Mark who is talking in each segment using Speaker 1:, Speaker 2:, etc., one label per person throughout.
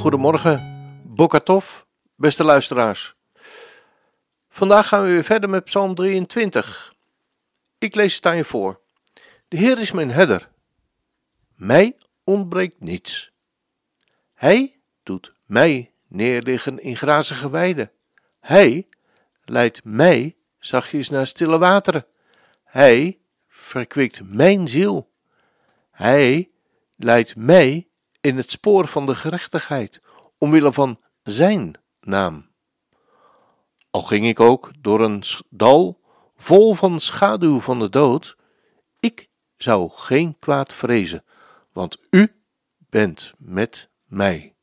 Speaker 1: Goedemorgen, Bokatov, beste luisteraars. Vandaag gaan we weer verder met Psalm 23. Ik lees het aan je voor. De Heer is mijn herder. Mij ontbreekt niets. Hij doet mij neerliggen in grazige weiden. Hij leidt mij zachtjes naar stille wateren. Hij verkwikt mijn ziel. Hij leidt mij in het spoor van de gerechtigheid, omwille van zijn naam. Al ging ik ook door een dal vol van schaduw van de dood, ik zou geen kwaad vrezen, want u bent met mij.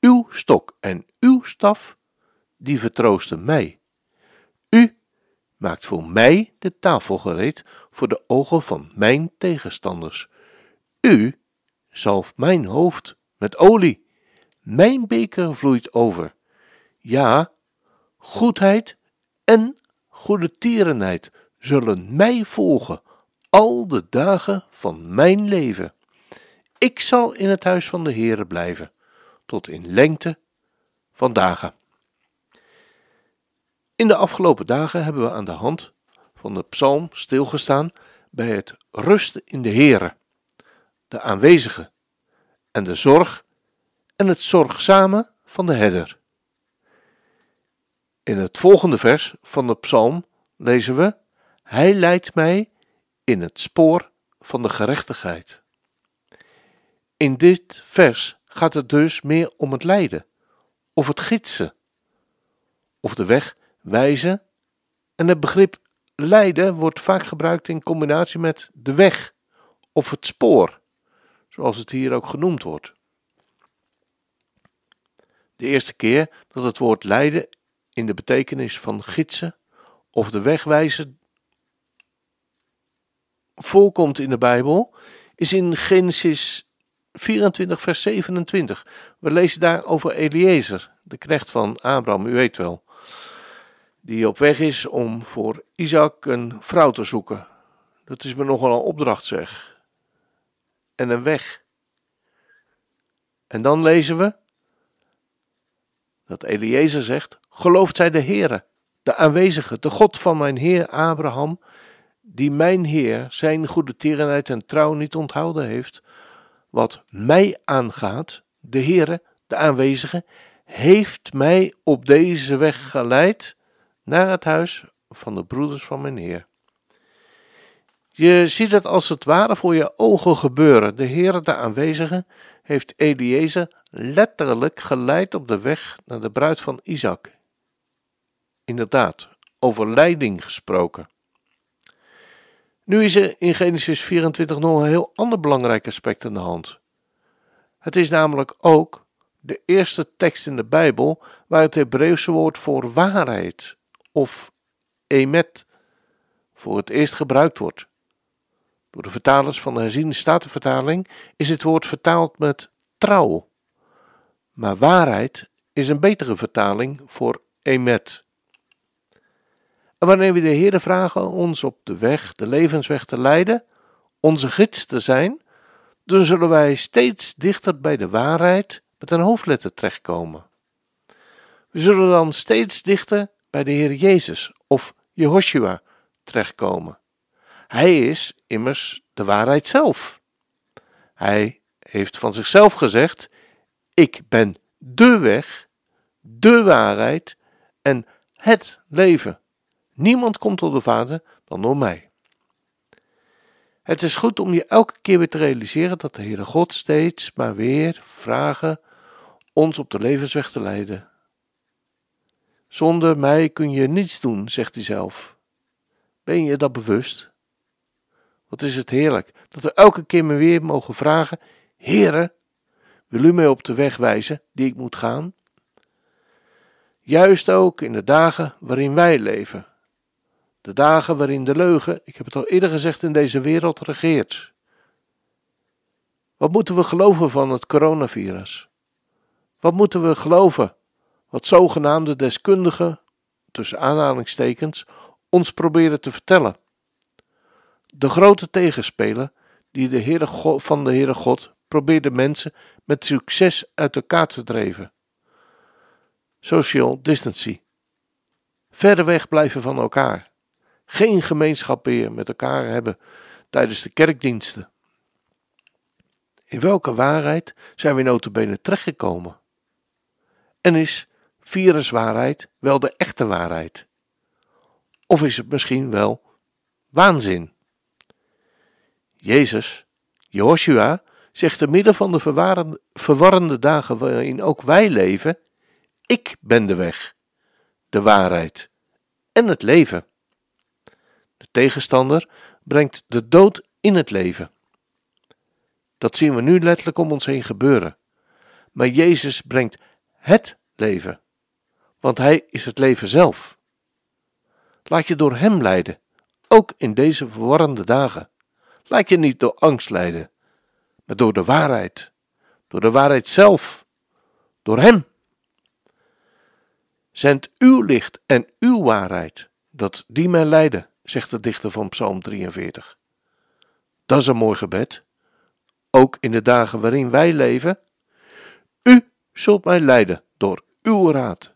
Speaker 1: Uw stok en uw staf, die vertroosten mij. U maakt voor mij de tafel gereed voor de ogen van mijn tegenstanders. U zalft mijn hoofd met olie. Mijn beker vloeit over. Ja, goedheid en goede tierenheid zullen mij volgen al de dagen van mijn leven. Ik zal in het huis van de Heere blijven, tot in lengte van dagen. In de afgelopen dagen hebben we aan de hand van de psalm stilgestaan bij het rusten in de Heere, de aanwezige en de zorg en het zorgzame van de herder. In het volgende vers van de psalm lezen we: Hij leidt mij in het spoor van de gerechtigheid. In dit vers gaat het dus meer om het leiden, of het gidsen, of de weg wijzen. En het begrip leiden wordt vaak gebruikt in combinatie met de weg of het spoor, zoals het hier ook genoemd wordt. De eerste keer dat het woord leiden in de betekenis van gidsen of de wegwijzen voorkomt in de Bijbel, is in Genesis 24, vers 27. We lezen daar over Eliezer, de knecht van Abraham, u weet wel, die op weg is om voor Isaac een vrouw te zoeken. Dat is me nogal een opdracht, zeg. En een weg. En dan lezen we dat Eliezer zegt: Gelooft zij de Heere, de aanwezige, de God van mijn Heer Abraham, die mijn Heer zijn goede tierenheid en trouw niet onthouden heeft, wat mij aangaat, de Heere, de aanwezige, heeft mij op deze weg geleid naar het huis van de broeders van mijn Heer. Je ziet het als het ware voor je ogen gebeuren. De Heer, de aanwezige, heeft Eliezer letterlijk geleid op de weg naar de bruid van Isaac. Inderdaad, over leiding gesproken. Nu is er in Genesis 24 nog een heel ander belangrijk aspect aan de hand. Het is namelijk ook de eerste tekst in de Bijbel waar het Hebreeuwse woord voor waarheid of emet voor het eerst gebruikt wordt. Door de vertalers van de herziende statenvertaling is het woord vertaald met trouw. Maar waarheid is een betere vertaling voor emet. En wanneer we de Heer vragen ons op de weg, de levensweg te leiden, onze gids te zijn, dan zullen wij steeds dichter bij de waarheid met een hoofdletter terechtkomen. We zullen dan steeds dichter bij de Heer Jezus of Jehoshua terechtkomen. Hij is immers de waarheid zelf. Hij heeft van zichzelf gezegd: Ik ben de weg, de waarheid en het leven. Niemand komt tot de Vader dan door mij. Het is goed om je elke keer weer te realiseren dat de Heere God steeds maar weer vragen ons op de levensweg te leiden. Zonder mij kun je niets doen, zegt hij zelf. Ben je dat bewust? Wat is het heerlijk Dat we elke keer maar weer mogen vragen: Heere, wil u mij op de weg wijzen die ik moet gaan? Juist ook in de dagen waarin wij leven. De dagen waarin de leugen, ik heb het al eerder gezegd, in deze wereld regeert. Wat moeten we geloven van het coronavirus? Wat moeten we geloven wat zogenaamde deskundigen, tussen aanhalingstekens, ons proberen te vertellen? De grote tegenspeler die de Heere God, van de Heere God probeerde mensen met succes uit elkaar te drijven. Social distancy. Verder weg blijven van elkaar. Geen gemeenschap meer met elkaar hebben tijdens de kerkdiensten. In welke waarheid zijn we notabene terechtgekomen? En is viruswaarheid wel de echte waarheid? Of is het misschien wel waanzin? Jezus, Joshua, zegt te midden van de verwarrende dagen waarin ook wij leven: Ik ben de weg, de waarheid en het leven. De tegenstander brengt de dood in het leven. Dat zien we nu letterlijk om ons heen gebeuren. Maar Jezus brengt het leven, want Hij is het leven zelf. Laat je door Hem leiden, ook in deze verwarrende dagen. Laat je niet door angst leiden, maar door de waarheid, door de waarheid zelf, door Hem. Zend uw licht en uw waarheid, dat die mij leiden, zegt de dichter van Psalm 43. Dat is een mooi gebed ook in de dagen waarin wij leven. U zult mij leiden door uw raad,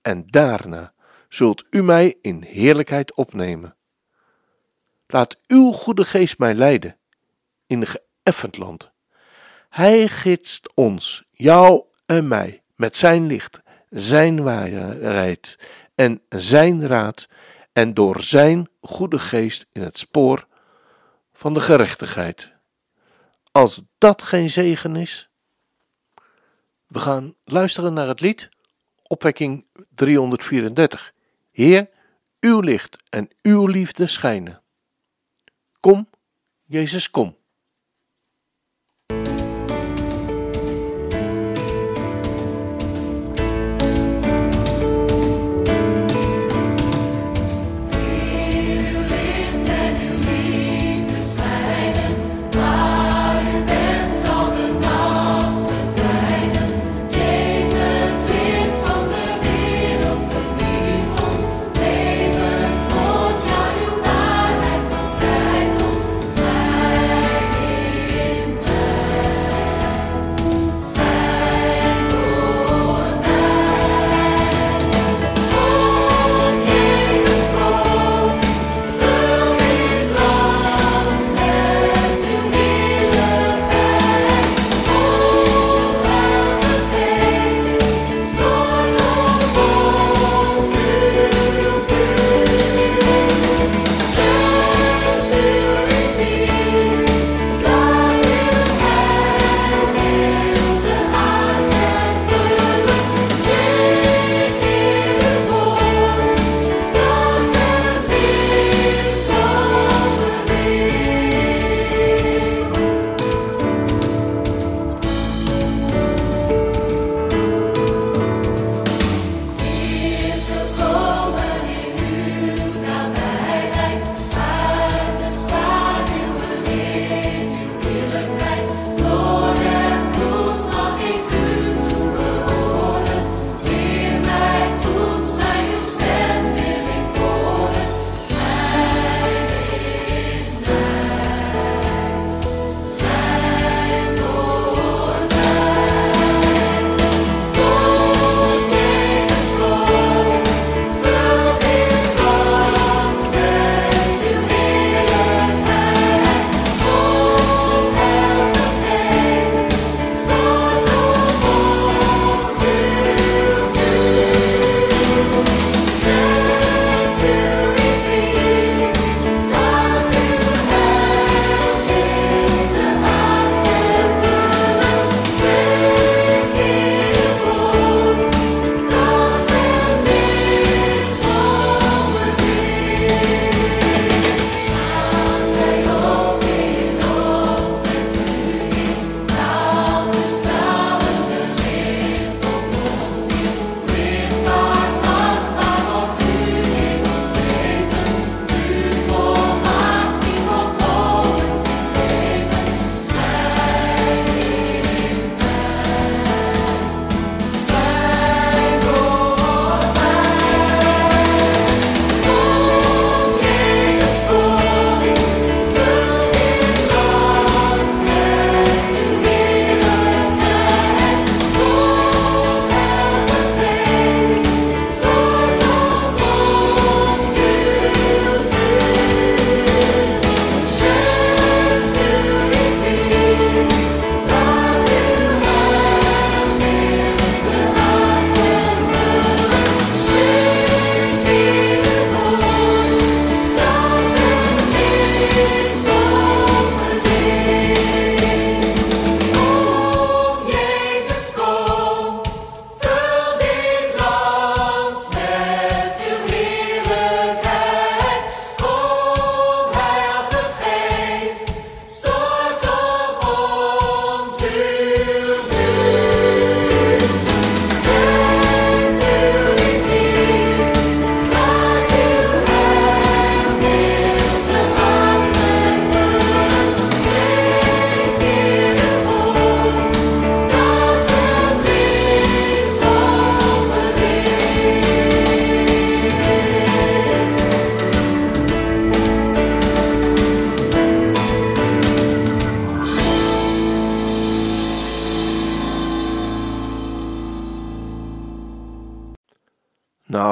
Speaker 1: en daarna zult u mij in heerlijkheid opnemen. Laat uw goede geest mij leiden in een geëffend land. Hij gidst ons, jou en mij, met zijn licht, zijn waarheid en zijn raad, en door zijn goede geest in het spoor van de gerechtigheid. Als dat geen zegen is. We gaan luisteren naar het lied Opwekking 334. Heer, uw licht en uw liefde schijnen. Kom, Jezus, kom.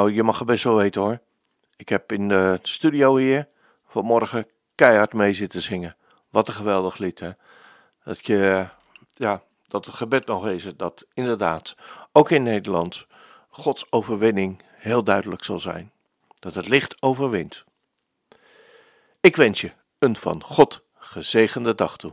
Speaker 1: Nou, je mag het best wel weten hoor. Ik heb in de studio hier vanmorgen keihard mee zitten zingen. Wat een geweldig lied hè. Dat je, ja, dat het gebed nog is dat inderdaad, ook in Nederland, Gods overwinning heel duidelijk zal zijn. Dat het licht overwint. Ik wens je een van God gezegende dag toe.